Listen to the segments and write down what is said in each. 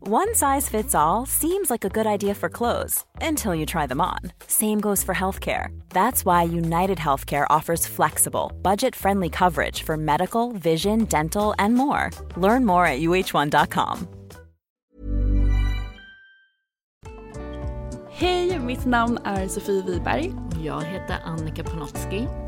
One size fits all seems like a good idea for clothes until you try them on. Same goes for healthcare. That's why United Healthcare offers flexible, budget-friendly coverage for medical, vision, dental, and more. Learn more at uh1.com. Hej, mitt namn är Sofie Wiberg Jag heter Annika Panotski.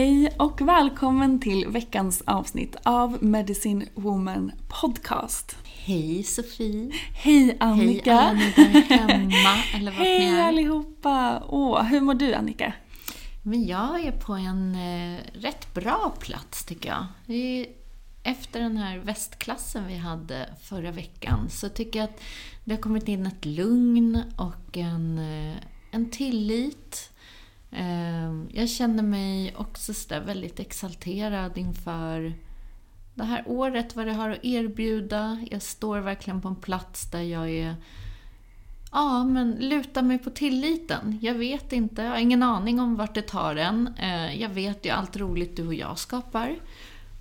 Hej och välkommen till veckans avsnitt av Medicine Woman Podcast. Hej Sofie! Hej Annika! Hej alla ni där hemma, eller vart ni Hej är. allihopa! Åh, hur mår du Annika? Men jag är på en eh, rätt bra plats tycker jag. Efter den här västklassen vi hade förra veckan så tycker jag att det har kommit in ett lugn och en, eh, en tillit. Eh, jag känner mig också så väldigt exalterad inför det här året, vad det har att erbjuda. Jag står verkligen på en plats där jag är Ja, men luta mig på tilliten. Jag vet inte, jag har ingen aning om vart det tar en. Eh, Jag vet ju allt roligt du och jag skapar.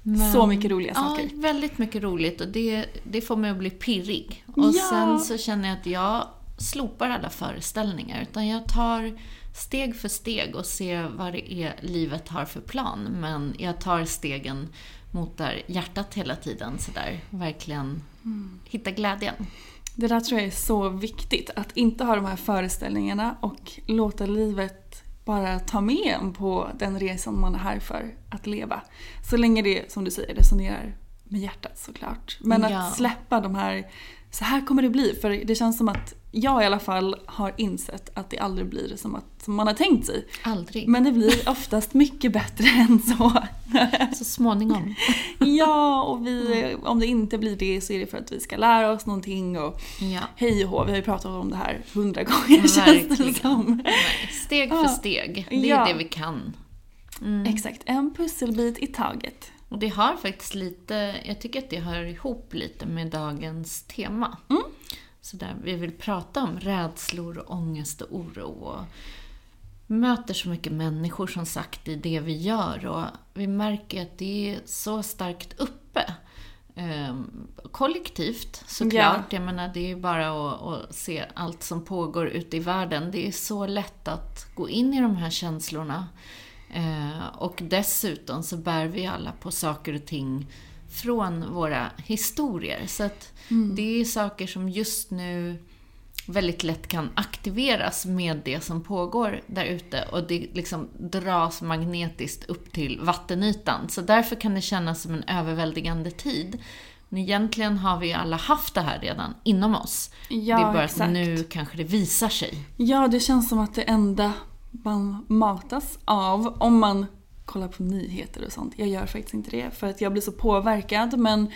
Men- Så mycket roliga saker. Ja, väldigt mycket roligt och det, det får mig att bli pirrig. Och Ja. sen så känner jag att jag slopar alla föreställningar utan jag tar steg för steg och ser vad det är livet har för plan. Men jag tar stegen mot där hjärtat hela tiden sådär, verkligen Mm. hitta glädjen. Det där tror jag är så viktigt. Att inte ha de här föreställningarna och låta livet bara ta med en på den resan man är här för att leva. Så länge det, som du säger, resonerar med hjärtat såklart. Men Ja. att släppa de här, så här kommer det bli. För det känns som att jag i alla fall har insett att det aldrig blir som, att, som man har tänkt sig. Aldrig. Men det blir oftast mycket bättre än så. Så småningom. ja, och vi, om det inte blir det så är det för att vi ska lära oss någonting och Ja. hej och hå, vi har ju pratat om det här hundra gånger känns det Verkligen. som. Steg för steg. Det är Ja. det vi kan. Exakt, en pusselbit i taget. Och det har faktiskt lite, jag tycker att det hör ihop lite med dagens tema. Mm. Så där vi vill prata om rädslor och ångest och oro. Och möter så mycket människor som sagt i det vi gör och vi märker att det är så starkt uppe. Ehm, kollektivt såklart. Jag menar det är ju bara att, att se allt som pågår ute i världen. Det är så lätt att gå in i de här känslorna. Eh, och dessutom så bär vi alla på saker och ting från våra historier. Så att det är saker som just nu väldigt lätt kan aktiveras med det som pågår där ute och det liksom dras magnetiskt upp till vattenytan. Så därför kan det kännas som en överväldigande tid. Men egentligen har vi alla haft det här redan inom oss. Ja, det är bara exakt. att nu kanske det visar sig. Ja, det känns som att det enda man matas av om man kollar på nyheter och sånt. Jag gör faktiskt inte det för att jag blir så påverkad men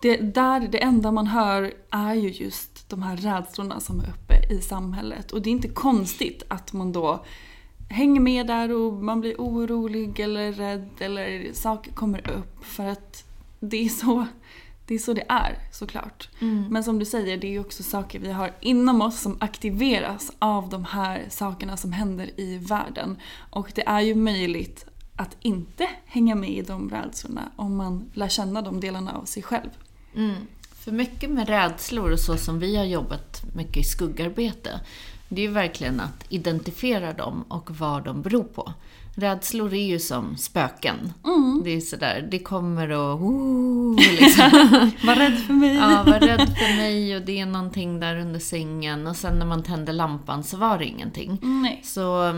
det, där, det enda man hör är ju just de här rädslorna som är uppe i samhället. Och det är inte konstigt att man då hänger med där och man blir orolig eller rädd eller saker kommer upp för att det är så det är så det är såklart. Men som du säger, det är ju också saker vi har inom oss som aktiveras av de här sakerna som händer i världen. Och det är ju möjligt att inte hänga med i de rädslorna om man lär känna de delarna av sig själv. Mm. För mycket med rädslor och så som vi har jobbat mycket i skuggarbete, det är ju verkligen att identifiera dem och vad de beror på. Rädslor är ju som spöken. Det är sådär, det kommer och... Oh, liksom. Var rädd för mig! Ja, var rädd för mig och det är någonting där under sängen. Och sen när man tände lampan så var det ingenting. Nej. Så,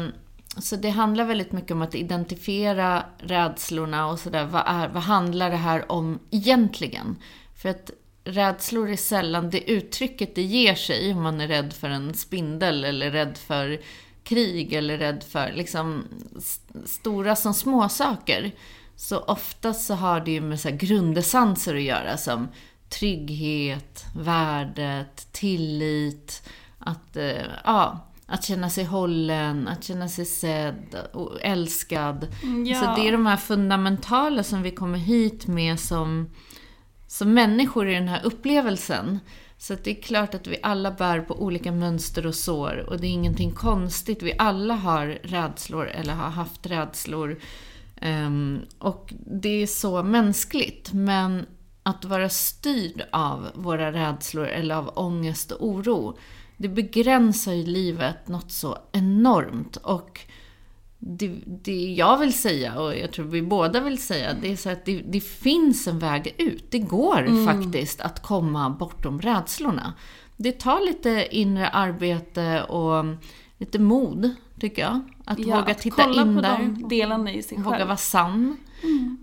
så det handlar väldigt mycket om att identifiera rädslorna och sådär. Vad, är, vad handlar det här om egentligen? För att rädslor är sällan det uttrycket det ger sig om man är rädd för en spindel eller rädd för krig eller rädd för liksom st- stora som små saker. Så ofta så har det ju med så här grundessenser att göra som trygghet, värdet, tillit, att, eh, ja, att känna sig hållen, att känna sig sedd och älskad. Ja. Så det är de här fundamentala som vi kommer hit med som, som människor i den här upplevelsen. Så att det är klart att vi alla bär på olika mönster och sår och det är ingenting konstigt. Vi alla har rädslor eller har haft rädslor. Ehm, och det är så mänskligt. Men att vara styrd av våra rädslor eller av ångest och oro, det begränsar ju livet något så enormt. Och det, det jag vill säga, och jag tror vi båda vill säga, det är så att det, det finns en väg ut. Det går faktiskt att komma bortom rädslorna. Det tar lite inre arbete och lite mod, tycker jag. Att Ja, våga att titta in på där. de delarna i sig Våga själv. vara sann.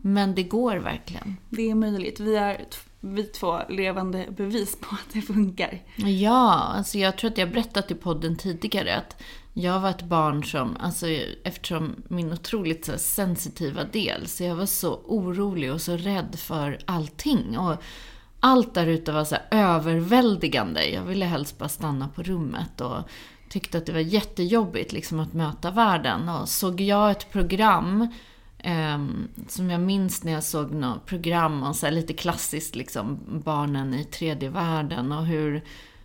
Men det går verkligen. Det är möjligt. Vi är vi två levande bevis på att det funkar. Ja, alltså jag tror att jag berättat i podden tidigare att jag var ett barn som, alltså eftersom min otroligt så sensitiva del, så jag var så orolig och så rädd för allting. Och allt där ute var så överväldigande. Jag ville helst bara stanna på rummet och tyckte att det var jättejobbigt liksom att möta världen. Och såg jag ett program Ehm, som jag minns när jag såg något program om så här lite klassiskt liksom barnen i tredje världen och hur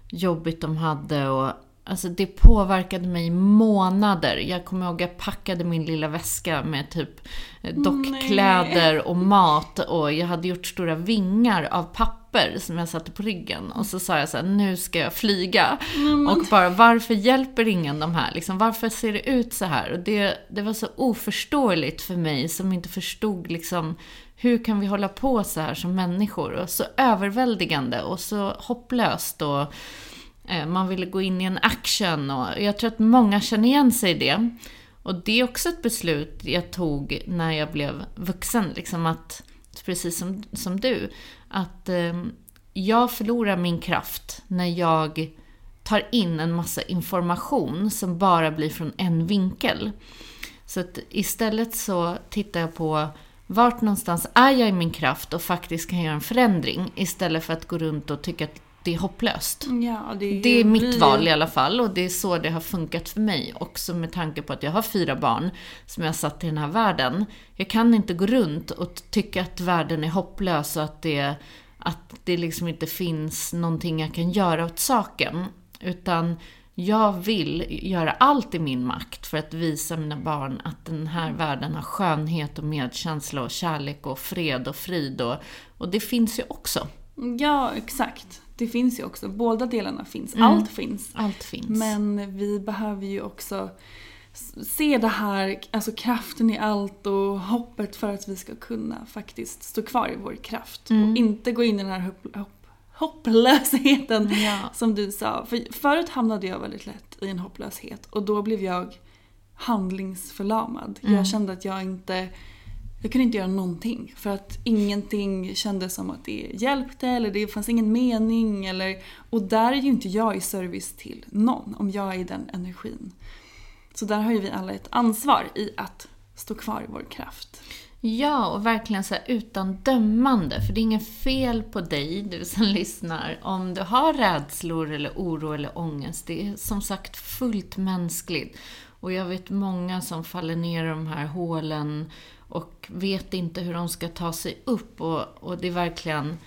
jobbigt de hade och Alltså det påverkade mig i månader. Jag kommer ihåg att jag packade min lilla väska med typ eh, dockkläder och mat och jag hade gjort stora vingar av papper som jag satte på ryggen. Och så sa jag så här, nu ska jag flyga. Och bara, varför hjälper ingen de här? Liksom, varför ser det ut så här? Och det, det var så oförståeligt för mig som inte förstod liksom, hur kan vi hålla på så här som människor? Och så överväldigande och så hopplöst. Och, Eh, man ville gå in i en action och jag tror att många känner igen sig i det. Och det är också ett beslut jag tog när jag blev vuxen, liksom att, precis som, som du, att eh, jag förlorar min kraft när jag tar in en massa information som bara blir från en vinkel. Så att istället så tittar jag på vart någonstans är jag i min kraft och faktiskt kan göra en förändring istället för att gå runt och tycka att det är hopplöst. Ja, det, Det är mitt blir- val i alla fall och det är så det har funkat för mig. Också med tanke på att jag har fyra barn som jag har satt i den här världen. Jag kan inte gå runt och tycka att världen är hopplös och att det, att det liksom inte finns någonting jag kan göra åt saken. Utan jag vill göra allt i min makt för att visa mina barn att den här världen har skönhet och medkänsla och kärlek och fred och frid. Och, och det finns ju också. Ja, exakt. Det finns ju också. Båda delarna finns. Mm. Allt finns. Allt finns. Men vi behöver ju också se det här, alltså kraften i allt och hoppet för att vi ska kunna faktiskt stå kvar i vår kraft. Mm. Och inte gå in i den här hopp, hopp, hopplösheten Ja. som du sa. För förut hamnade jag väldigt lätt i en hopplöshet och då blev jag handlingsförlamad. Mm. Jag kände att jag inte jag kunde inte göra någonting för att ingenting kändes som att det hjälpte eller det fanns ingen mening. Eller, och där är ju inte jag i service till någon om jag är i den energin. Så där har ju vi alla ett ansvar i att stå kvar i vår kraft. Ja, och verkligen så här utan dömande. För det är inget fel på dig, du som lyssnar, om du har rädslor eller oro eller ångest. Det är som sagt fullt mänskligt. Och jag vet många som faller ner i de här hålen och vet inte hur de ska ta sig upp. Och, och det är verkligen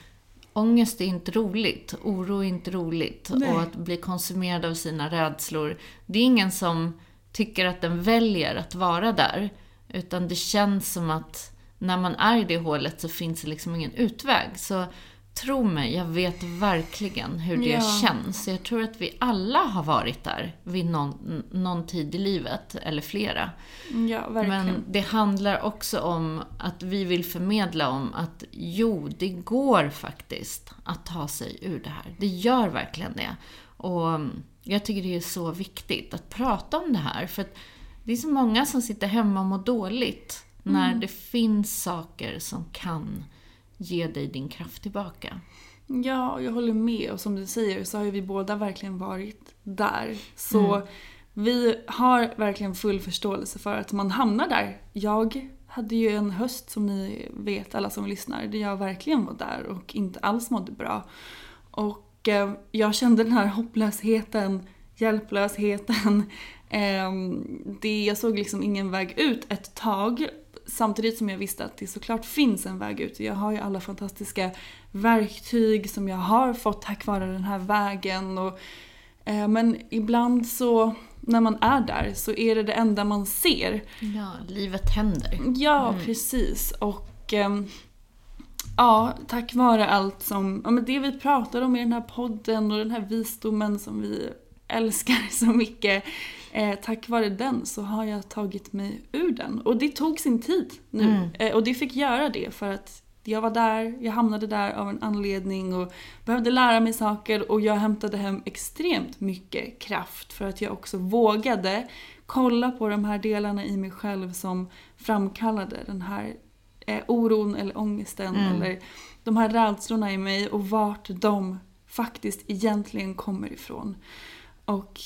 ångest är inte roligt, oro är inte roligt. Nej. Och att bli konsumerad av sina rädslor. Det är ingen som tycker att den väljer att vara där. Utan det känns som att när man är i det hålet så finns det liksom ingen utväg. Så tro mig, jag vet verkligen hur det Ja. känns. Jag tror att vi alla har varit där vid någon, någon tid i livet, eller flera. Ja, verkligen. Men det handlar också om att vi vill förmedla om att jo, det går faktiskt att ta sig ur det här. Det gör verkligen det. Och mm, jag tycker det är så viktigt att prata om det här. För att det är så många som sitter hemma och mår dåligt när det finns saker som kan ge dig din kraft tillbaka. Ja, jag håller med. Och som du säger så har ju vi båda verkligen varit där. Så vi har verkligen full förståelse för att man hamnar där. Jag hade ju en höst som ni vet, alla som lyssnar, där jag verkligen var där och inte alls mådde bra. Och eh, jag kände den här hopplösheten, hjälplösheten. Eh, det, jag såg liksom ingen väg ut ett tag. Samtidigt som jag visste att det såklart finns en väg ut. Jag har ju alla fantastiska verktyg som jag har fått tack vare den här vägen. Och, eh, men ibland så, när man är där, så är det det enda man ser. Ja, livet händer. Ja, precis. Och ehm, ja, tack vare allt som, ja, men det vi pratar om i den här podden och den här visdomen som vi älskar så mycket. Eh, tack vare den så har jag tagit mig ur den. Och det tog sin tid nu. Eh, och det fick göra det för att jag var där, jag hamnade där av en anledning och behövde lära mig saker och jag hämtade hem extremt mycket kraft för att jag också vågade kolla på de här delarna i mig själv som framkallade den här eh, oron eller ångesten eller de här rädslorna i mig och vart de faktiskt egentligen kommer ifrån. Och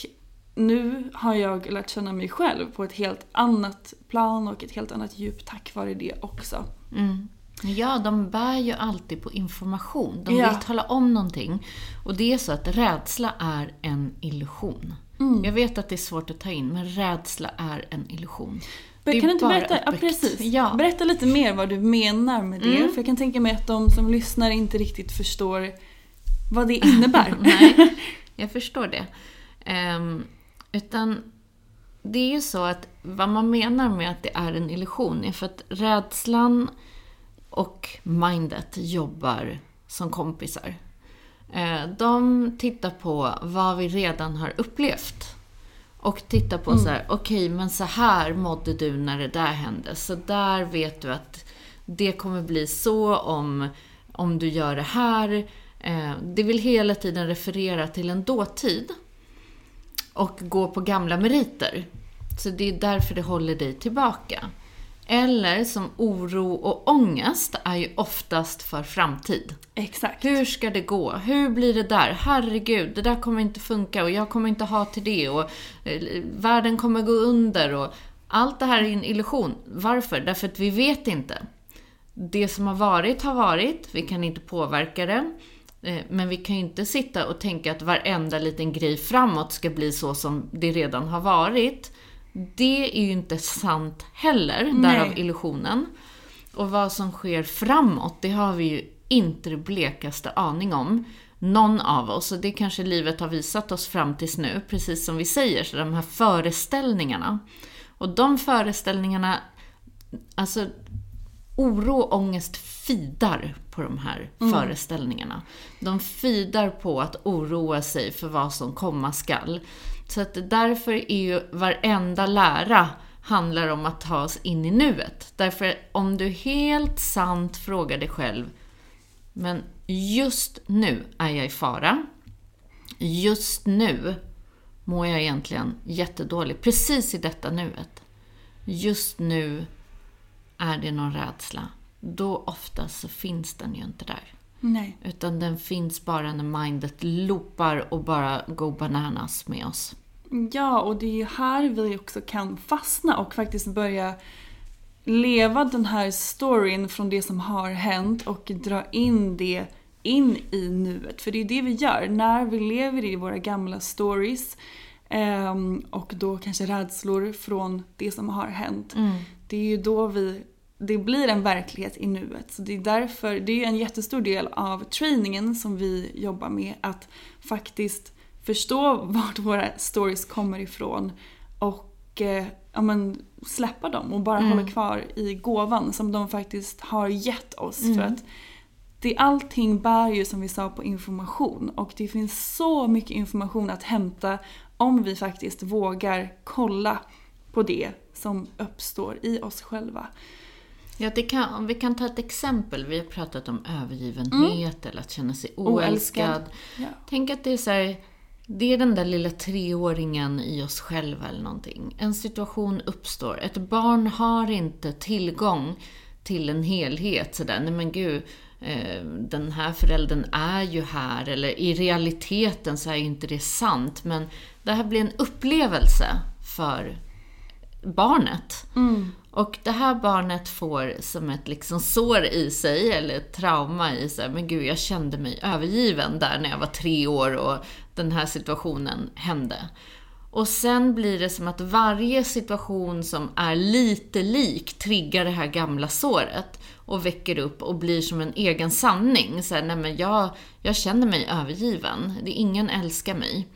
nu har jag lärt känna mig själv på ett helt annat plan och ett helt annat djup tack vare det också. Mm. Ja, de bär ju alltid på information. De Ja. vill tala om någonting. Och det är så att rädsla är en illusion. Mm. Jag vet att det är svårt att ta in, men rädsla är en illusion. Men kan du inte berätta, ja, precis. Ja. berätta lite mer vad du menar med det? Mm. För jag kan tänka mig att de som lyssnar inte riktigt förstår vad det innebär. Nej, jag förstår det. Ehm, utan det är ju så att vad man menar med att det är en illusion är för att rädslan och mindet jobbar som kompisar. Eh, De tittar på vad vi redan har upplevt. Och tittar på så här, okej men så här mådde du när det där hände. Så där vet du att det kommer bli så om, om du gör det här. Eh, Det vill hela tiden referera till en dåtid. Och gå på gamla meriter. Så det är därför det håller dig tillbaka. Eller som oro och ångest är ju oftast för framtid. Exakt. Hur ska det gå? Hur blir det där? Herregud, det där kommer inte funka och jag kommer inte ha till det och eh, världen kommer gå under och allt det här är en illusion. Varför? Därför att vi vet inte. Det som har varit har varit, vi kan inte påverka det. Eh, Men vi kan ju inte sitta och tänka att varenda liten grej framåt ska bli så som det redan har varit. Det är ju inte sant heller, därav Nej. illusionen. Och vad som sker framåt, det har vi ju inte det blekaste aning om. Någon av oss, och det kanske livet har visat oss fram tills nu, precis som vi säger, så de här föreställningarna. Och de föreställningarna, alltså oro ångest fidar på de här föreställningarna. De fidar på att oroa sig för vad som komma skall. Så att därför är ju varenda lära handlar om att ta oss in i nuet. Därför om du helt sant frågar dig själv, men just nu är jag i fara. Just nu mår jag egentligen jättedåligt, precis i detta nuet. Just nu är det någon rädsla. Då oftast så finns den ju inte där. Nej. Utan den finns bara när mindet loopar och bara går bananas med oss. Ja, och det är ju här vi också kan fastna och faktiskt börja leva den här storyn från det som har hänt och dra in det in i nuet. För det är det vi gör när vi lever i våra gamla stories ehm, och då kanske rädslor från det som har hänt. Det är ju då vi det blir en verklighet i nuet. Så det är därför, det är en jättestor del av träningen som vi jobbar med, att faktiskt förstå vart våra stories kommer ifrån och eh, ja, men, släppa dem och bara Mm. hålla kvar i gåvan som de faktiskt har gett oss. Mm. För att det, allting bär ju som vi sa på information och det finns så mycket information att hämta om vi faktiskt vågar kolla på det som uppstår i oss själva. Ja, det kan, om vi kan ta ett exempel. Vi har pratat om övergivenhet eller att känna sig oälskad. Oälskad. Ja. Tänk att det är så här, det är den där lilla treåringen i oss själva eller någonting. En situation uppstår. Ett barn har inte tillgång till en helhet sådär, nej men gud, eh, den här föräldern är ju här, eller i realiteten så är ju inte det sant, men det här blir en upplevelse för barnet. Och det här barnet får som ett liksom sår i sig, eller ett trauma i sig. Men gud, jag kände mig övergiven där när jag var tre år och den här situationen hände. Och sen blir det som att varje situation som är lite lik triggar det här gamla såret och väcker upp och blir som en egen sanning. Så här, nej men jag, jag känner mig övergiven. Det är ingen älskar mig.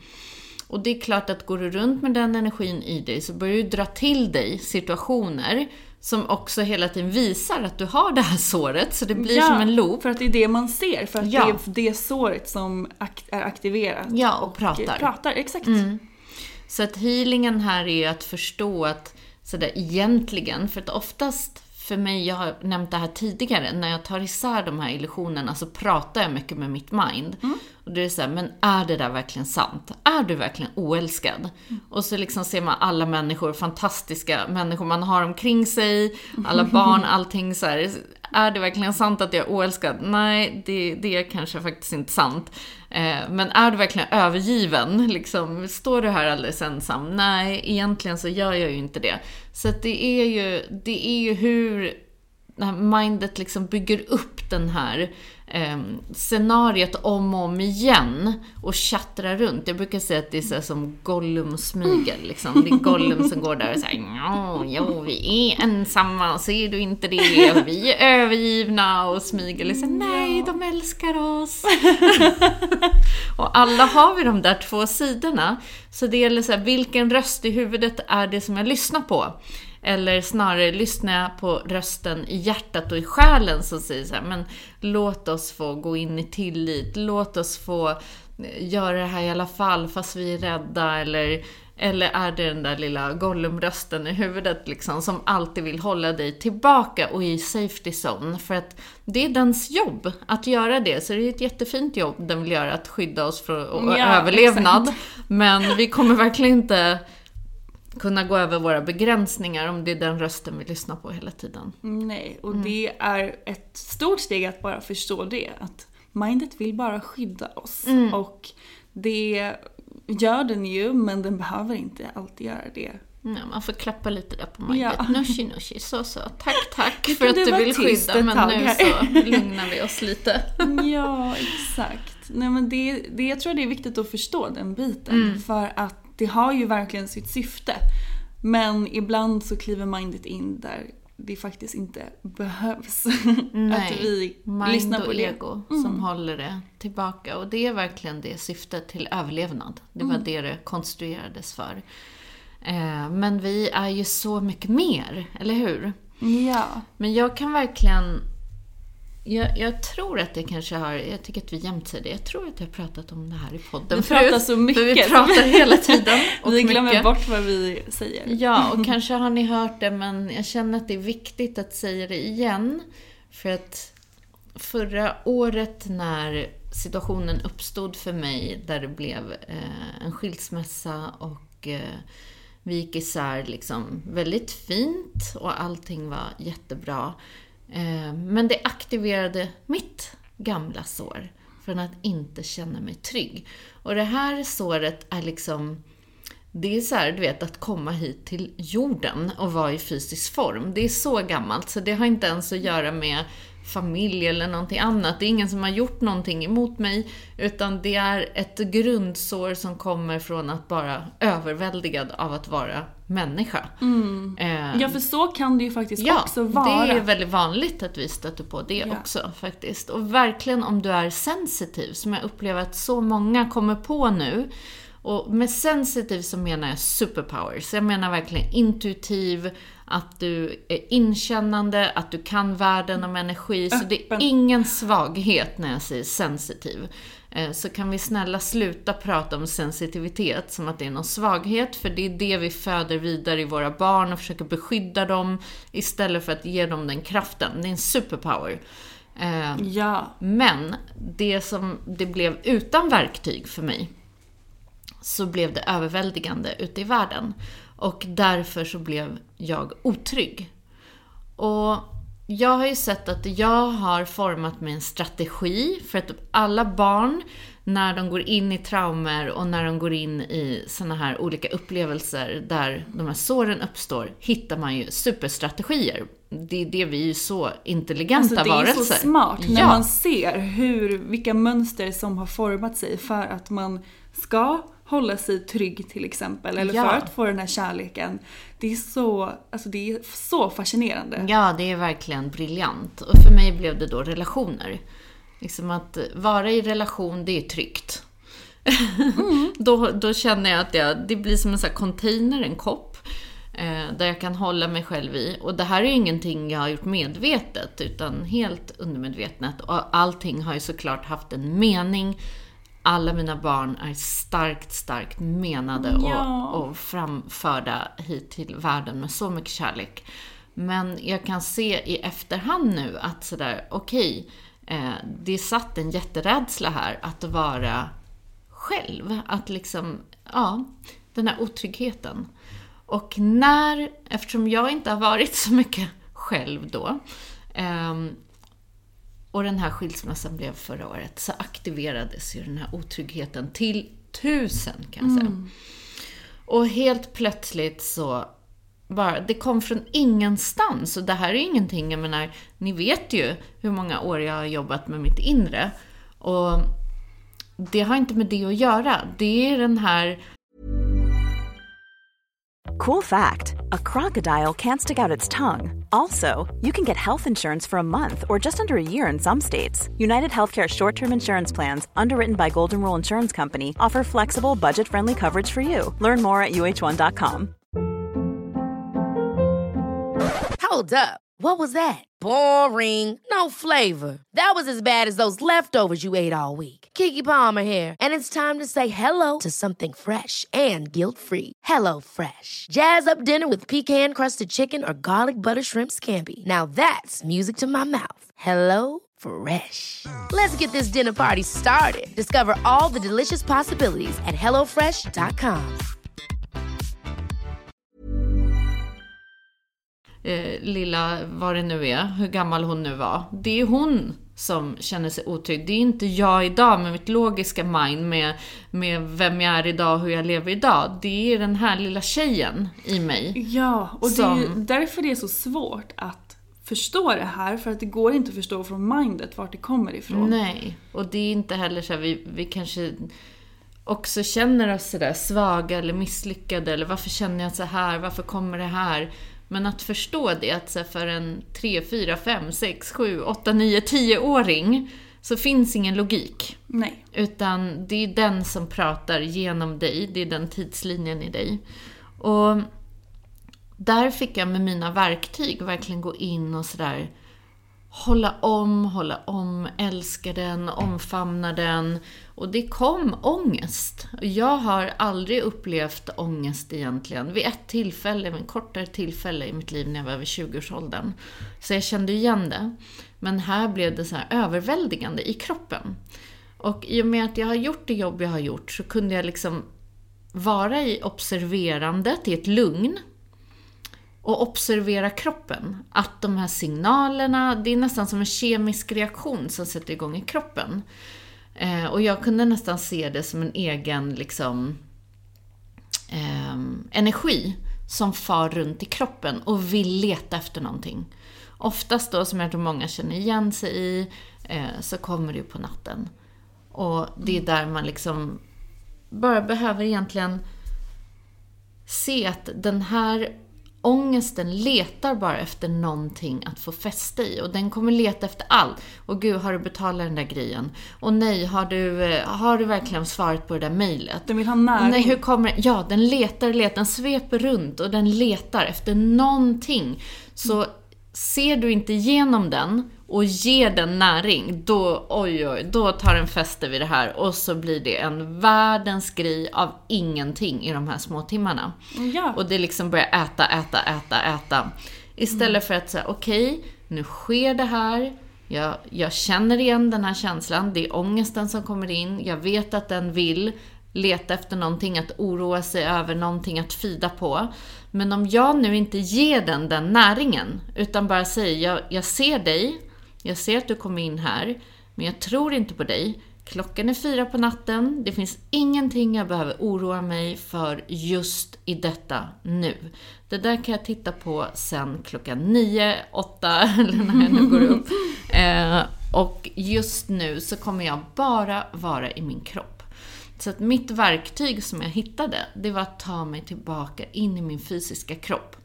Och det är klart att går du runt med den energin i dig så börjar du dra till dig situationer som också hela tiden visar att du har det här såret, så det blir som en loop. För att det är det man ser, för att Ja. det är det såret som är aktiverat. Ja, och pratar. pratar exakt. Så att healingen här är ju att förstå att sådär egentligen, för att oftast för mig, jag har nämnt det här tidigare, när jag tar isär de här illusionerna så pratar jag mycket med mitt mind. Och det är så här, men är det där verkligen sant? Är du verkligen oälskad? Och så liksom ser man alla människor, fantastiska människor man har omkring sig, alla barn, allting så här. Är det verkligen sant att jag är oälskad? Nej, det, det är kanske faktiskt inte sant. Eh, men är du verkligen övergiven? Liksom, står du här alldeles ensam? Nej, egentligen så gör jag ju inte det. Så att det är ju, det är ju hur här mindet liksom bygger upp den här eh, scenariet om och om igen och tjattrar runt. Jag brukar säga att det är så som Gollum och Smygel. Liksom. Det är Gollum som går där och säger ja, jo, vi är ensamma, ser du inte det? Vi är övergivna och Smygel är så här, nej, de älskar oss. och alla har vi de där två sidorna. Så det gäller så här, vilken röst i huvudet är det som jag lyssnar på? Eller snarare lyssnar jag på rösten i hjärtat och i själen som säger så här, men låt oss få gå in i tillit, låt oss få eh, göra det här i alla fall fast vi är rädda, eller, eller är det den där lilla Gollum-rösten i huvudet liksom som alltid vill hålla dig tillbaka och i safety zone? För att det är dens jobb att göra det, så det är ett jättefint jobb den vill göra, att skydda oss från Ja, överlevnad. Men vi kommer verkligen inte kunna gå över våra begränsningar om det är den rösten vi lyssnar på hela tiden. Nej, och Mm. det är ett stort steg att bara förstå det. Att mindet vill bara skydda oss. Mm. Och det gör den ju, men den behöver inte alltid göra det. Ja, man får klappa lite där på mindet. Ja. Nushi nushi, så så. Tack tack för att du vill skydda men nu så lugnar vi oss lite. Ja, exakt. Nej, men det, det, jag tror det är viktigt att förstå den biten. Mm. För att det har ju verkligen sitt syfte. Men ibland så kliver mindet in där det faktiskt inte behövs. Nej, att vi Mind lyssnar på och det. Mm. ego som håller det tillbaka. Och det är verkligen det syftet till överlevnad. Det Mm. var det det konstruerades för. Eh, men vi är ju så mycket mer, eller hur? Ja. Men jag kan verkligen... Jag, jag tror att det kanske har... Jag tycker att vi jämt säger det. Jag tror att jag har pratat om det här i podden Vi pratar så För vi mycket. pratar hela tiden. Och vi glömmer mycket. bort vad vi säger. Ja, och kanske har ni hört det, men jag känner att det är viktigt att säga det igen. För att förra året när situationen uppstod för mig, där det blev eh, en skilsmässa och eh, vi gick isär liksom väldigt fint och allting var jättebra. Eh, men det aktiverade mitt gamla sår från att inte känna mig trygg. Och det här såret är liksom det är så här, du vet, att komma hit till jorden och vara i fysisk form. Det är så gammalt, så det har inte ens att göra med familj eller någonting annat. Det är ingen som har gjort någonting emot mig, utan det är ett grundsår som kommer från att vara överväldigad av att vara människa. Mm. Eh, Ja, för så kan det ju faktiskt Ja, också vara. det är väldigt vanligt att vi stöter på det Ja. också faktiskt. Och verkligen om du är sensitiv, som jag upplever att så många kommer på nu. Och med sensitiv så menar jag superpowers. Jag menar verkligen intuitiv, att du är inkännande, att du kan världen om energi. Så det är ingen svaghet när jag säger sensitiv. Eh, Så kan vi snälla sluta prata om sensitivitet som att det är någon svaghet, för det är det vi föder vidare i våra barn och försöker beskydda dem istället för att ge dem den kraften. Det är en superpower. Eh, Ja. Men det som det blev utan verktyg för mig, så blev det överväldigande ute i världen. Och därför så blev jag otrygg. Och jag har ju sett att jag har format min strategi för att alla barn, när de går in i traumer och när de går in i såna här olika upplevelser där de här såren uppstår, hittar man ju superstrategier. Det är det vi är så intelligenta Alltså det är varelser. så smart när Ja. man ser hur, vilka mönster som har format sig för att man ska hålla sig trygg till exempel. Eller Ja. för att få den här kärleken. Det är så, alltså det är så fascinerande. Ja, det är verkligen briljant. Och för mig blev det då relationer. Liksom att vara i relation, det är tryggt. då, då känner jag att jag, det blir som en sån här container, en kopp. Eh, där jag kan hålla mig själv i. Och det här är ju ingenting jag har gjort medvetet, utan helt undermedvetet. Och allting har ju såklart haft en mening. Alla mina barn är starkt, starkt menade Ja. och, och framförda hit till världen med så mycket kärlek. Men jag kan se i efterhand nu att sådär, okej, eh, det satt en jätterädsla här att vara själv. Att liksom, ja, den här otryggheten. Och när, eftersom jag inte har varit så mycket själv då, ehm, och den här skilsmässan blev förra året, så aktiverades ju den här otryggheten till tusen kan jag säga. Och helt plötsligt så bara, det kom från ingenstans. Och det här är ingenting, jag menar, ni vet ju hur många år jag har jobbat med mitt inre. Och det har inte med det att göra. Det är den här Cool fact a crocodile can't stick out its tongue. Also, you can get health insurance for a month or just under a year in some states. United Healthcare short term insurance plans, underwritten by Golden Rule Insurance Company, offer flexible, budget friendly coverage for you. Learn more at uh1.com. Hold up. What was that? Boring. No flavor. That was as bad as those leftovers you ate all week. Kiki Palmer here, and it's time to say hello to something fresh and guilt-free. Hello Fresh. Jazz up dinner with pecan-crusted chicken or garlic butter shrimp scampi. Now that's music to my mouth. Hello Fresh. Let's get this dinner party started. Discover all the delicious possibilities at hellofresh.com. eh, lilla, vad det nu är, hur gammal hon nu var. Det är hon som känner sig otrygg. Det är inte jag idag med mitt logiska mind, med, med vem jag är idag och hur jag lever idag. Det är den här lilla tjejen i mig. Ja, och det är ju Som- därför det är så svårt att förstå det här. För att det går inte att förstå från mindet vart det kommer ifrån. Nej, och det är inte heller så här, vi, vi kanske också känner oss sådär svaga eller misslyckade, eller varför känner jag så här, varför kommer det här? Men att förstå det, att för en 3, 4, 5, 6, 7, 8, 9, 10-åring så finns ingen logik. Nej. Utan det är den som pratar genom dig, det är den tidslinjen i dig. Och där fick jag med mina verktyg verkligen gå in och sådär hålla om, hålla om, älska den, omfamna den. Och det kom ångest. Jag har aldrig upplevt ångest egentligen. Vid ett tillfälle, en kortare tillfälle i mitt liv när jag var över 20-årsåldern. Så jag kände igen det. Men här blev det så här överväldigande i kroppen. Och i och med att jag har gjort det jobb jag har gjort så kunde jag liksom vara i observerandet, i ett lugn och observera kroppen. Att de här signalerna, det är nästan som en kemisk reaktion som sätter igång i kroppen. Eh, och jag kunde nästan se det som en egen liksom, eh, energi som far runt i kroppen och vill leta efter någonting. oftast då, som jag tror många känner igen sig i, eh, så kommer det ju på natten. Och det är där man liksom bara behöver egentligen se att den här ångesten letar bara efter någonting att få fäste i. Och den kommer leta efter allt. Och gud, har du betalat den där grejen? Och nej, har du, eh, har du verkligen svarat på det där mejlet? Den vill ha näring. Nej, hur kommer Ja, den letar, letar, den sveper runt och den letar efter någonting. Så ser du inte igenom den och ger den näring, då, oj, oj, då tar den fäste vid det här och så blir det en världens grej av ingenting i de här små timmarna. Ja. Och det liksom börjar äta, äta, äta, äta. Istället för att säga, okej, okay, nu sker det här. Jag, jag känner igen den här känslan. Det är ångesten som kommer in. Jag vet att den vill leta efter någonting att oroa sig över, någonting att fida på. Men om jag nu inte ger den den näringen, utan bara säger jag, jag ser dig, jag ser att du kommer in här, men jag tror inte på dig. Klockan är fyra på natten, det finns ingenting jag behöver oroa mig för just i detta nu. Det där kan jag titta på sen klockan nio, åtta eller när jag nu går upp. Eh, och just nu så kommer jag bara vara i min kropp. Så att mitt verktyg som jag hittade, det var att ta mig tillbaka in i min fysiska kropp.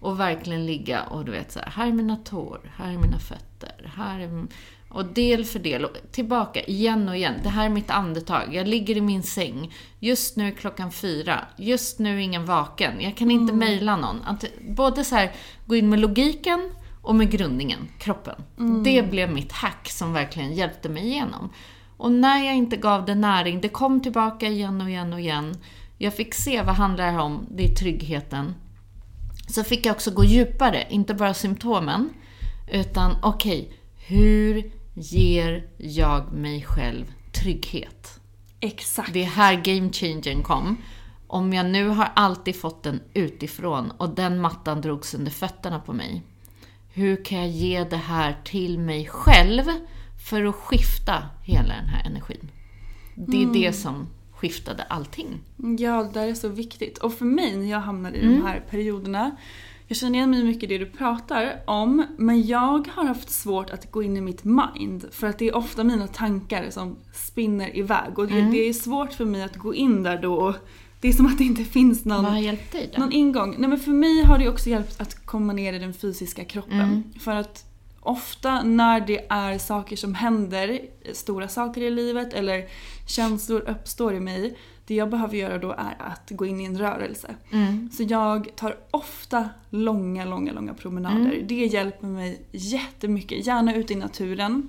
Och verkligen ligga och du vet så här, här är mina tår, här är mina fötter, här är... Och del för del, och tillbaka igen och igen. Det här är mitt andetag. Jag ligger i min säng. Just nu är klockan fyra. Just nu är ingen vaken. Jag kan inte mm. mejla någon. Att både så här, gå in med logiken och med grundningen, kroppen. Mm. Det blev mitt hack som verkligen hjälpte mig igenom. Och när jag inte gav det näring, det kom tillbaka igen och igen och igen. Jag fick se vad handlar det här om, det är tryggheten. Så fick jag också gå djupare, inte bara symptomen. Utan okej, okay, hur ger jag mig själv trygghet? Exakt. Det är här game changern kom. Om jag nu har alltid fått den utifrån och den mattan drogs under fötterna på mig. Hur kan jag ge det här till mig själv? för att skifta hela den här energin. Det är mm. det som skiftade allting. Ja, det där är så viktigt. Och för mig när jag hamnar i mm. de här perioderna, jag känner igen mig mycket i det du pratar om, men jag har haft svårt att gå in i mitt mind. För att det är ofta mina tankar som spinner iväg. Och det, mm. det är svårt för mig att gå in där då det är som att det inte finns någon, Vad har hjälpt dig då? någon ingång. Nej men för mig har det också hjälpt att komma ner i den fysiska kroppen. Mm. För att ofta när det är saker som händer, stora saker i livet eller känslor uppstår i mig, det jag behöver göra då är att gå in i en rörelse. Mm. Så jag tar ofta långa, långa, långa promenader. Mm. Det hjälper mig jättemycket. Gärna ute i naturen.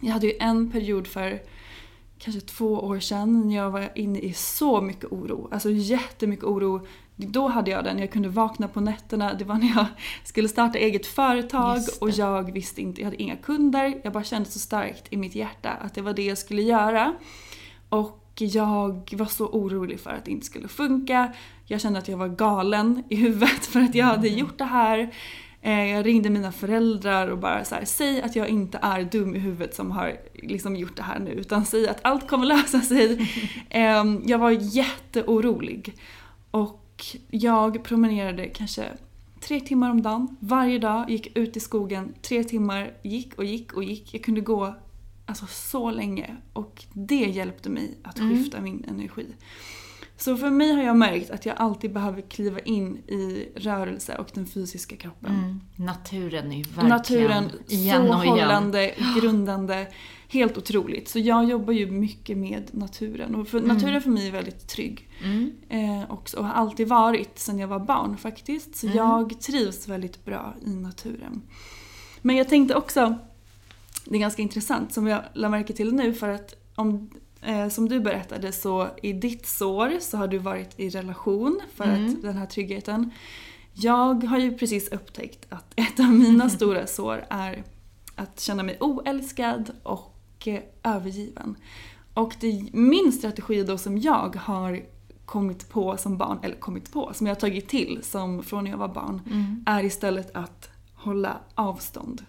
Jag hade ju en period för kanske två år sedan när jag var inne i så mycket oro. Alltså jättemycket oro då hade jag den, jag kunde vakna på nätterna, det var när jag skulle starta eget företag och jag visste inte, jag hade inga kunder. Jag bara kände så starkt i mitt hjärta att det var det jag skulle göra. Och jag var så orolig för att det inte skulle funka. Jag kände att jag var galen i huvudet för att jag hade mm. gjort det här. Eh, jag ringde mina föräldrar och bara så här, säg att jag inte är dum i huvudet som har liksom gjort det här nu utan säg att allt kommer lösa sig. Ehm, jag var jätteorolig. Och jag promenerade kanske tre timmar om dagen, varje dag, gick ut i skogen, tre timmar, gick och gick och gick. Jag kunde gå alltså så länge och det hjälpte mig att mm. skifta mm. min energi. Så för mig har jag märkt att jag alltid behöver kliva in i rörelse och den fysiska kroppen. Mm. Naturen är ju verkligen Naturen, igen så hållande, grundande. Helt otroligt. Så jag jobbar ju mycket med naturen. Och för, mm. naturen för mig är väldigt trygg. Mm. Eh, också, och har alltid varit sedan jag var barn faktiskt. Så mm. jag trivs väldigt bra i naturen. Men jag tänkte också, det är ganska intressant som jag la märke till nu för att om Eh, som du berättade så i ditt sår så har du varit i relation för mm. att den här tryggheten. Jag har ju precis upptäckt att ett av mina stora sår är att känna mig oälskad och övergiven. Och det, min strategi då som jag har kommit på som barn, eller kommit på, som jag har tagit till som från när jag var barn, mm. är istället att hålla avstånd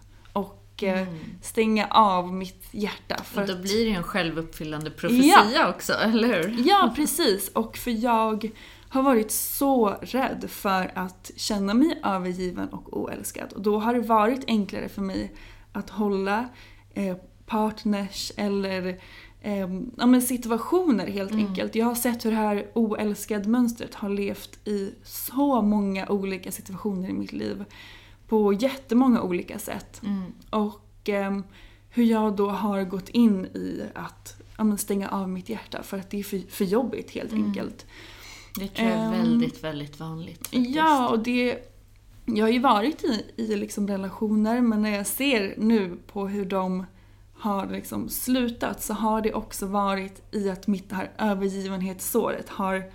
och eh, mm. stänga av mitt hjärta. För och då blir det ju en självuppfyllande profetia ja. också, eller hur? Ja, precis. Och för jag har varit så rädd för att känna mig övergiven och oälskad. Och då har det varit enklare för mig att hålla eh, partners eller eh, ja, men situationer helt Mm. enkelt. Jag har sett hur det här oälskad-mönstret har levt i så många olika situationer i mitt liv. På jättemånga olika sätt. Mm. Och ehm, hur jag då har gått in i att ja, men stänga av mitt hjärta för att det är för, för jobbigt helt Mm. enkelt. Det tror jag är Ehm, väldigt, väldigt vanligt faktiskt. Ja, och det... Jag har ju varit i, i liksom relationer men när jag ser nu på hur de har liksom slutat så har det också varit i att mitt det här övergivenhetssåret har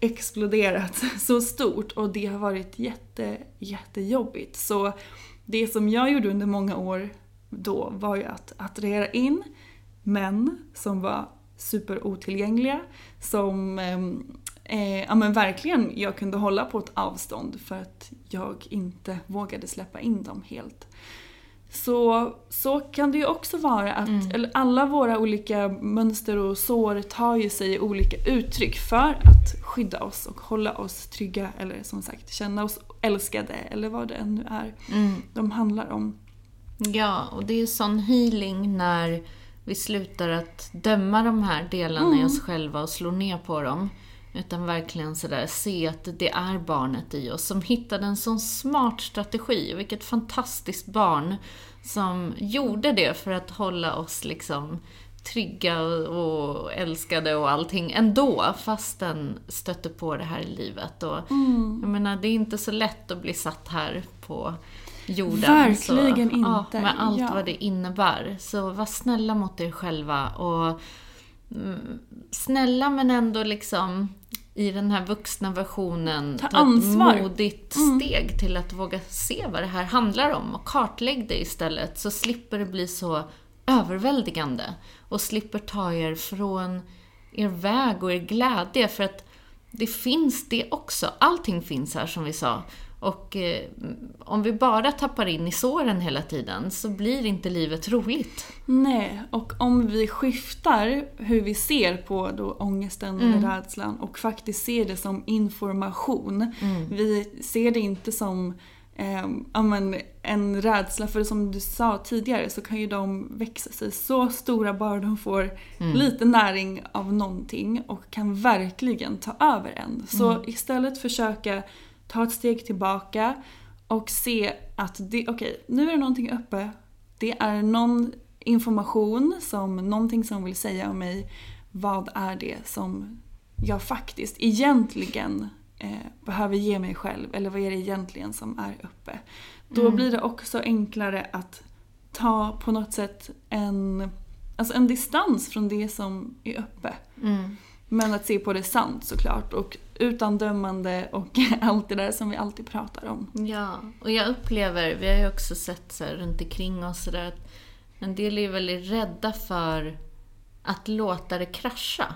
exploderat så stort och det har varit jätte, jättejobbigt. Så det som jag gjorde under många år då var ju att attrahera in män som var superotillgängliga, som ehm, eh, ja, men verkligen jag kunde hålla på ett avstånd för att jag inte vågade släppa in dem helt. Så, så kan det ju också vara att Mm. alla våra olika mönster och sår tar ju sig olika uttryck för att skydda oss och hålla oss trygga eller som sagt känna oss älskade eller vad det än nu är Mm. de handlar om. Ja, och det är sån healing när vi slutar att döma de här delarna Mm. i oss själva och slå ner på dem. Utan verkligen sådär se att det är barnet i oss som hittade en sån smart strategi. Och vilket fantastiskt barn som gjorde det för att hålla oss liksom trygga och älskade och allting ändå, fast den stötte på det här i livet. Och Jag menar, det är inte så lätt att bli satt här på jorden. Verkligen så, inte, Ja, med allt ja. vad det innebär. Så var snälla mot er själva och mm, snälla men ändå liksom i den här vuxna versionen Ta ett ansvar. Mm. modigt steg till att våga se vad det här handlar om och kartlägg det istället så slipper det bli så överväldigande och slipper ta er från er väg och er glädje för att det finns det också. Allting finns här som vi sa. Och eh, om vi bara tappar in i såren hela tiden så blir inte livet roligt. Nej, och om vi skiftar hur vi ser på då ångesten eller rädslan och faktiskt ser det som information. Vi ser det inte som eh, ja, men en rädsla, för som du sa tidigare så kan ju de växa sig så stora bara de får lite näring av någonting och kan verkligen ta över en. Så istället försöka ta ett steg tillbaka och se att det, okej, nu är det någonting uppe. Det är någon information, som någonting som vill säga om mig. Vad är det som jag faktiskt egentligen eh, behöver ge mig själv? Eller vad är det egentligen som är uppe? Då blir det också enklare att ta på något sätt en, alltså en distans från det som är uppe. Men att se på det sant såklart och utan dömande och allt det där som vi alltid pratar om. Ja, och jag upplever, vi har ju också sett så här runt omkring oss så där, att en del är väldigt rädda för att låta det krascha.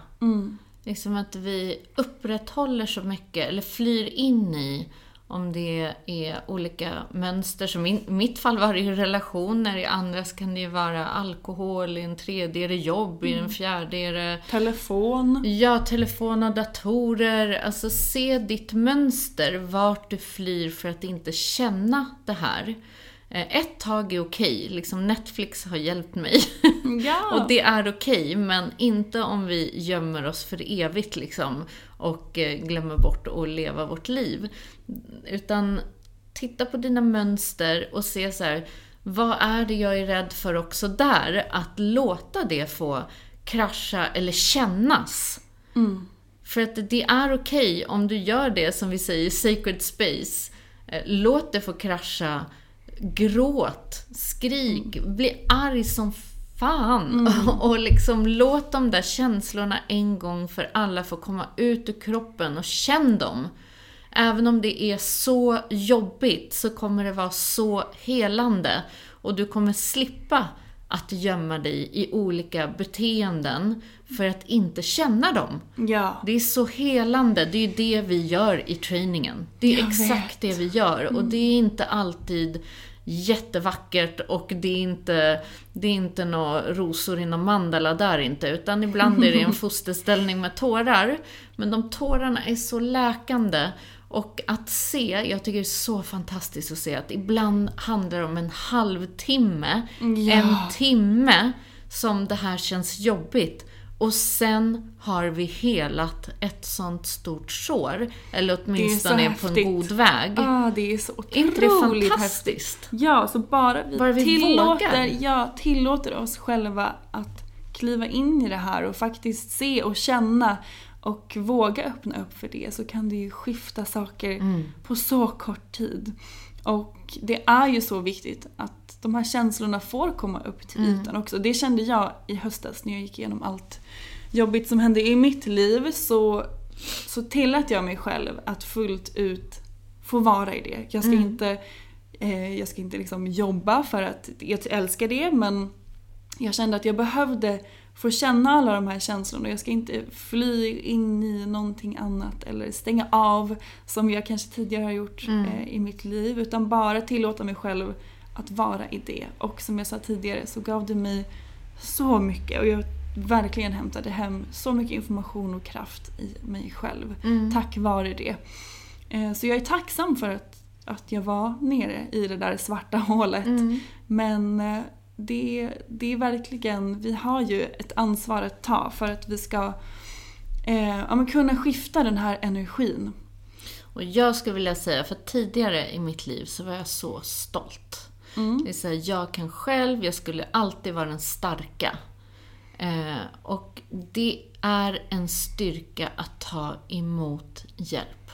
Liksom att vi upprätthåller så mycket, eller flyr in i om det är olika mönster. Som i mitt fall var det ju relationer, i andras kan det ju vara alkohol, i en tredje är det jobb, i en fjärde är det Telefon. Ja, telefon och datorer. Alltså se ditt mönster, vart du flyr för att inte känna det här. Eh, Ett tag är okej, liksom Netflix har hjälpt mig. Ja. och det är okej, men inte om vi gömmer oss för evigt liksom och eh, glömmer bort att leva vårt liv. Utan titta på dina mönster och se så här, vad är det jag är rädd för också där? Att låta det få krascha eller kännas. För att det är okej om du gör det som vi säger, sacred space. Eh, Låt det få krascha. Gråt, skrik, bli arg som fan. Och liksom låt de där känslorna en gång för alla få komma ut ur kroppen och känn dem. Även om det är så jobbigt så kommer det vara så helande. Och du kommer slippa att gömma dig i olika beteenden för att inte känna dem. Ja. Det är så helande, det är ju det vi gör i träningen. Det är Jag exakt vet. Mm. det vi gör och det är inte alltid jättevackert och det är inte, det är inte några rosor i någon mandala där inte, utan ibland är det en fosterställning med tårar. Men de tårarna är så läkande. Och att se, jag tycker det är så fantastiskt att se att ibland handlar det om en halvtimme, Ja. en timme som det här känns jobbigt. Och sen har vi helat ett sånt stort sår. Eller åtminstone är, på en god väg. Ah, det är så är inte det otroligt fantastiskt? häftigt. Ja, så bara vi, Bara vi tillåter, vågar. ja, tillåter oss själva att kliva in i det här och faktiskt se och känna och våga öppna upp för det så kan det ju skifta saker Mm. på så kort tid. Och det är ju så viktigt att de här känslorna får komma upp till Mm. ytan också. Det kände jag i höstas när jag gick igenom allt jobbigt som hände i mitt liv så, så tillät jag mig själv att fullt ut få vara i det. Jag ska Mm. inte, eh, jag ska inte liksom jobba för att jag älskar det men jag kände att jag behövde få känna alla de här känslorna. Jag ska inte fly in i någonting annat eller stänga av som jag kanske tidigare har gjort Mm. eh, i mitt liv. Utan bara tillåta mig själv att vara i det. Och som jag sa tidigare så gav det mig så mycket och jag verkligen hämtade hem så mycket information och kraft i mig själv. Mm. Tack vare det. Eh, Så jag är tacksam för att, att jag var nere i det där svarta hålet. Mm. Men eh, det, det är verkligen, vi har ju ett ansvar att ta för att vi ska eh, ja, kunna skifta den här energin. Och jag skulle vilja säga, för tidigare i mitt liv så var jag så stolt. Mm. Det är så här, jag kan själv, jag skulle alltid vara den starka. Eh, och det är en styrka att ta emot hjälp.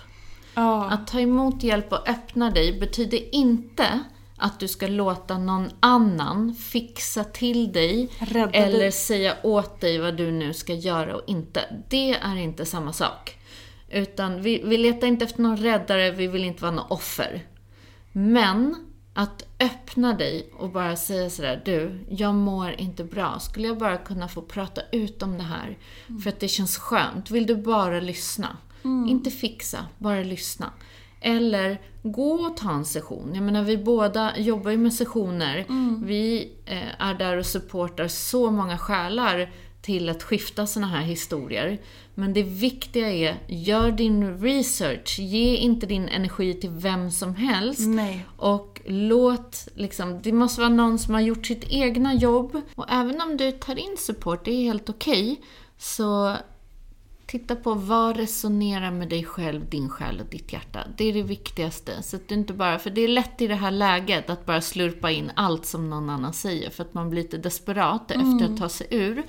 Ja, Att ta emot hjälp och öppna dig betyder inte att du ska låta någon annan fixa till dig Rädda eller dig. säga åt dig vad du nu ska göra och inte. Det är inte samma sak. Utan vi, vi letar inte efter någon räddare, vi vill inte vara någon offer. Men att öppna dig och bara säga sådär, du, jag mår inte bra. Skulle jag bara kunna få prata ut om det här? För att det känns skönt. Vill du bara lyssna? Inte fixa, bara lyssna. Eller gå och ta en session. Jag menar, vi båda jobbar ju med sessioner. Vi eh, är där och supportar så många själar till att skifta såna här historier. Men det viktiga är, gör din research. Ge inte din energi till vem som helst. Nej. Och låt, liksom, det måste vara någon som har gjort sitt egna jobb. Och även om du tar in support, det är helt okej. så titta på vad resonerar med dig själv, din själ och ditt hjärta. Det är det viktigaste. Så att du inte bara, för det är lätt i det här läget att bara slurpa in allt som någon annan säger. För att man blir lite desperat efter att ta sig ur.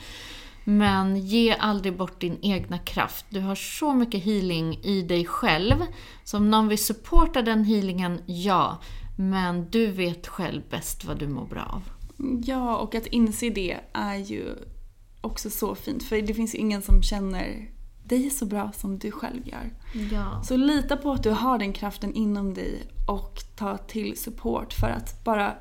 Men ge aldrig bort din egna kraft. Du har så mycket healing i dig själv. Så om någon vill supporta den healingen, ja. Men du vet själv bäst vad du mår bra av. Ja, och att inse det är ju också så fint. För det finns ju ingen som känner dig så bra som du själv gör. Ja. Så lita på att du har den kraften inom dig och ta till support för att bara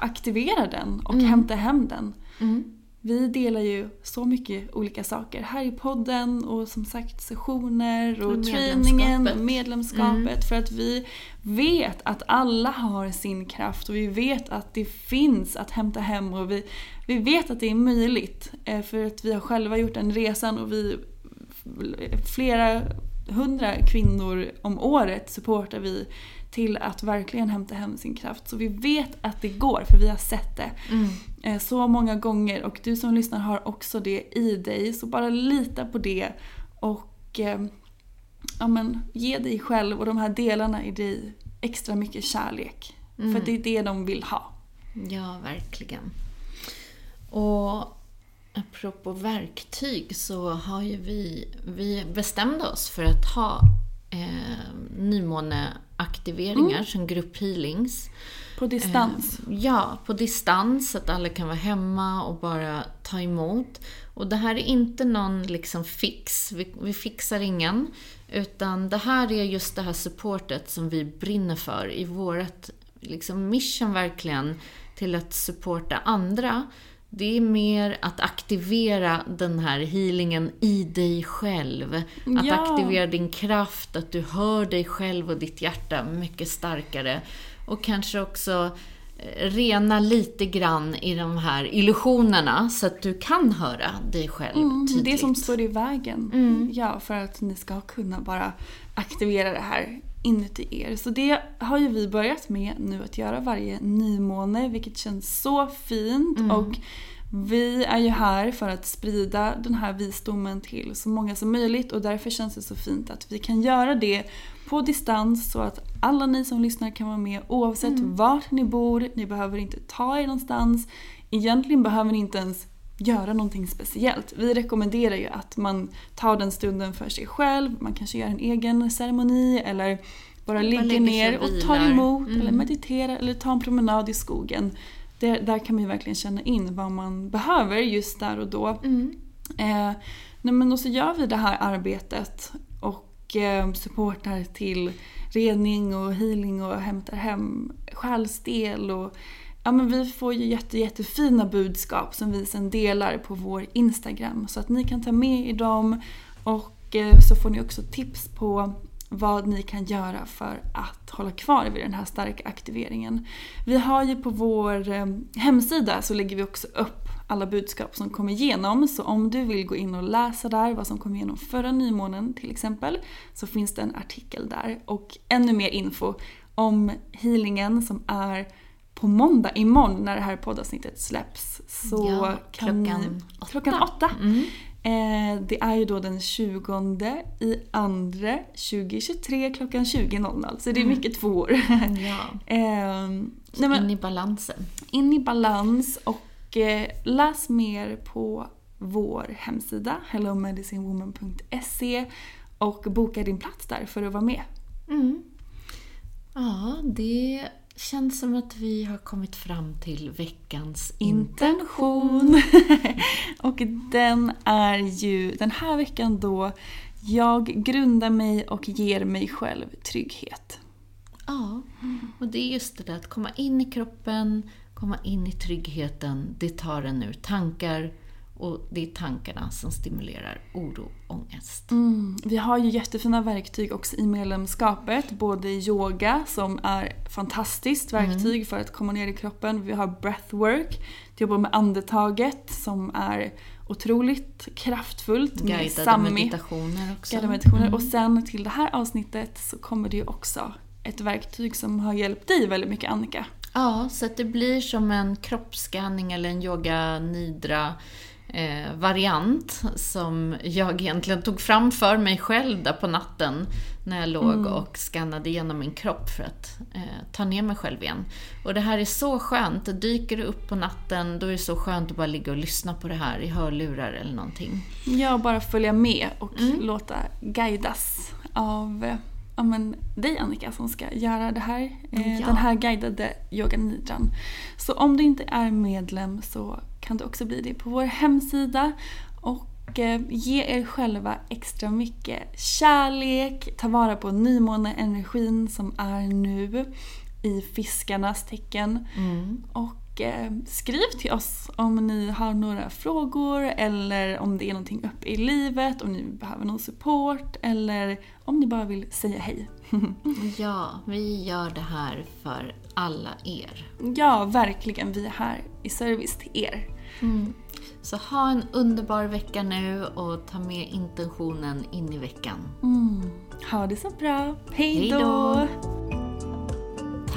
aktivera den och hämta hem den. Mm. Vi delar ju så mycket olika saker här i podden och som sagt sessioner och Och träningen medlemskapet. och medlemskapet för att vi vet att alla har sin kraft och vi vet att det finns att hämta hem och vi, vi vet att det är möjligt eh, för att vi har själva gjort den resan och vi flera hundra kvinnor om året supportar vi till att verkligen hämta hem sin kraft. Så vi vet att det går för vi har sett det Mm. eh, så många gånger och du som lyssnar har också det i dig. Så bara lita på det och eh, ja, men, ge dig själv och de här delarna i dig extra mycket kärlek. För det är det de vill ha. Ja, verkligen. Och apropå verktyg så har ju vi, vi bestämde oss för att ha eh, nymåneaktiveringar som grupphealings. På distans. Eh, ja, på distans, att alla kan vara hemma och bara ta emot. Och det här är inte någon liksom fix, vi, vi fixar ingen. Utan det här är just det här supportet som vi brinner för i vårt liksom mission verkligen till att supporta andra. Det är mer att aktivera den här healingen i dig själv. Att Ja. aktivera din kraft, att du hör dig själv och ditt hjärta mycket starkare. Och kanske också eh, rena lite grann i de här illusionerna så att du kan höra dig själv Mm, tydligt. det som står i vägen. Mm. Ja, för att ni ska kunna bara aktivera det här inuti er. Så det har ju vi börjat med nu att göra varje nymåne, vilket känns så fint. Mm. Och vi är ju här för att sprida den här visdomen till så många som möjligt och därför känns det så fint att vi kan göra det på distans så att alla ni som lyssnar kan vara med oavsett Mm. vart ni bor. Ni behöver inte ta er någonstans. Egentligen behöver ni inte ens göra någonting speciellt. Vi rekommenderar ju att man tar den stunden för sig själv. Man kanske gör en egen ceremoni eller bara ligger ner och tar emot Mm. eller mediterar eller tar en promenad i skogen. Det, där kan man ju verkligen känna in vad man behöver just där och då. Mm. Eh, nej men och så gör vi det här arbetet och eh, supportar till rening och healing och hämtar hem själsdel och ja men vi får ju jätte, jättefina budskap som vi sen delar på vår Instagram så att ni kan ta med er dem och eh, så får ni också tips på vad ni kan göra för att hålla kvar vid den här starka aktiveringen. Vi har ju på vår eh, hemsida så lägger vi också upp alla budskap som kommer igenom. Så om du vill gå in och läsa där vad som kom igenom förra nymånen till exempel så finns det en artikel där och ännu mer info om healingen som är på måndag imorgon när det här poddavsnittet släpps. Så Ja, kan klockan ni, åtta. klockan åtta. Mm. Eh, det är ju då den 20 i andra 2023 klockan 20.00 så det är Mm. mycket tvåor. Ja. eh, nej men, In i balansen. in i balans och eh, läs mer på vår hemsida hellomedicinewoman.se och boka din plats där för att vara med. Mm. Ja, det känns som att vi har kommit fram till veckans Intention! och den är ju den här veckan då jag grundar mig och ger mig själv trygghet. Ja, och det är just det där att komma in i kroppen, komma in i tryggheten, det tar en ur tankar och det är tankarna som stimulerar oro och ångest. Mm. Vi har ju jättefina verktyg också i medlemskapet. Både yoga som är fantastiskt verktyg för att komma ner i kroppen. Vi har breathwork, det jobbar med andetaget som är otroligt kraftfullt. med Guidade Sami. meditationer också. Guidade meditationer. Mm. Och sen till det här avsnittet så kommer det ju också ett verktyg som har hjälpt dig väldigt mycket Annika. Ja, så att det blir som en kroppsscanning eller en yoga nidra eh, variant som jag egentligen tog fram för mig själv där på natten när jag låg och skannade igenom min kropp för att eh, ta ner mig själv igen. Och det här är så skönt. Dyker du upp på natten, då är det så skönt att bara ligga och lyssna på det här i hörlurar eller någonting. Ja, bara följa med och Mm. låta guidas av ja, men, dig Annika som ska göra det här, eh, Ja. den här guidade yoga nidran. Så om du inte är medlem så kan du också bli det på vår hemsida. Och eh, ge er själva extra mycket kärlek, ta vara på nymåneenergin som är nu i fiskarnas tecken. Mm. Och skriv till oss om ni har några frågor eller om det är någonting uppe i livet, om ni behöver någon support eller om ni bara vill säga hej. Ja, vi gör det här för alla er. ja, verkligen. Vi är här i service till er. Så ha en underbar vecka nu och ta med intentionen in i veckan. Mm. Ha det så bra. Hej då!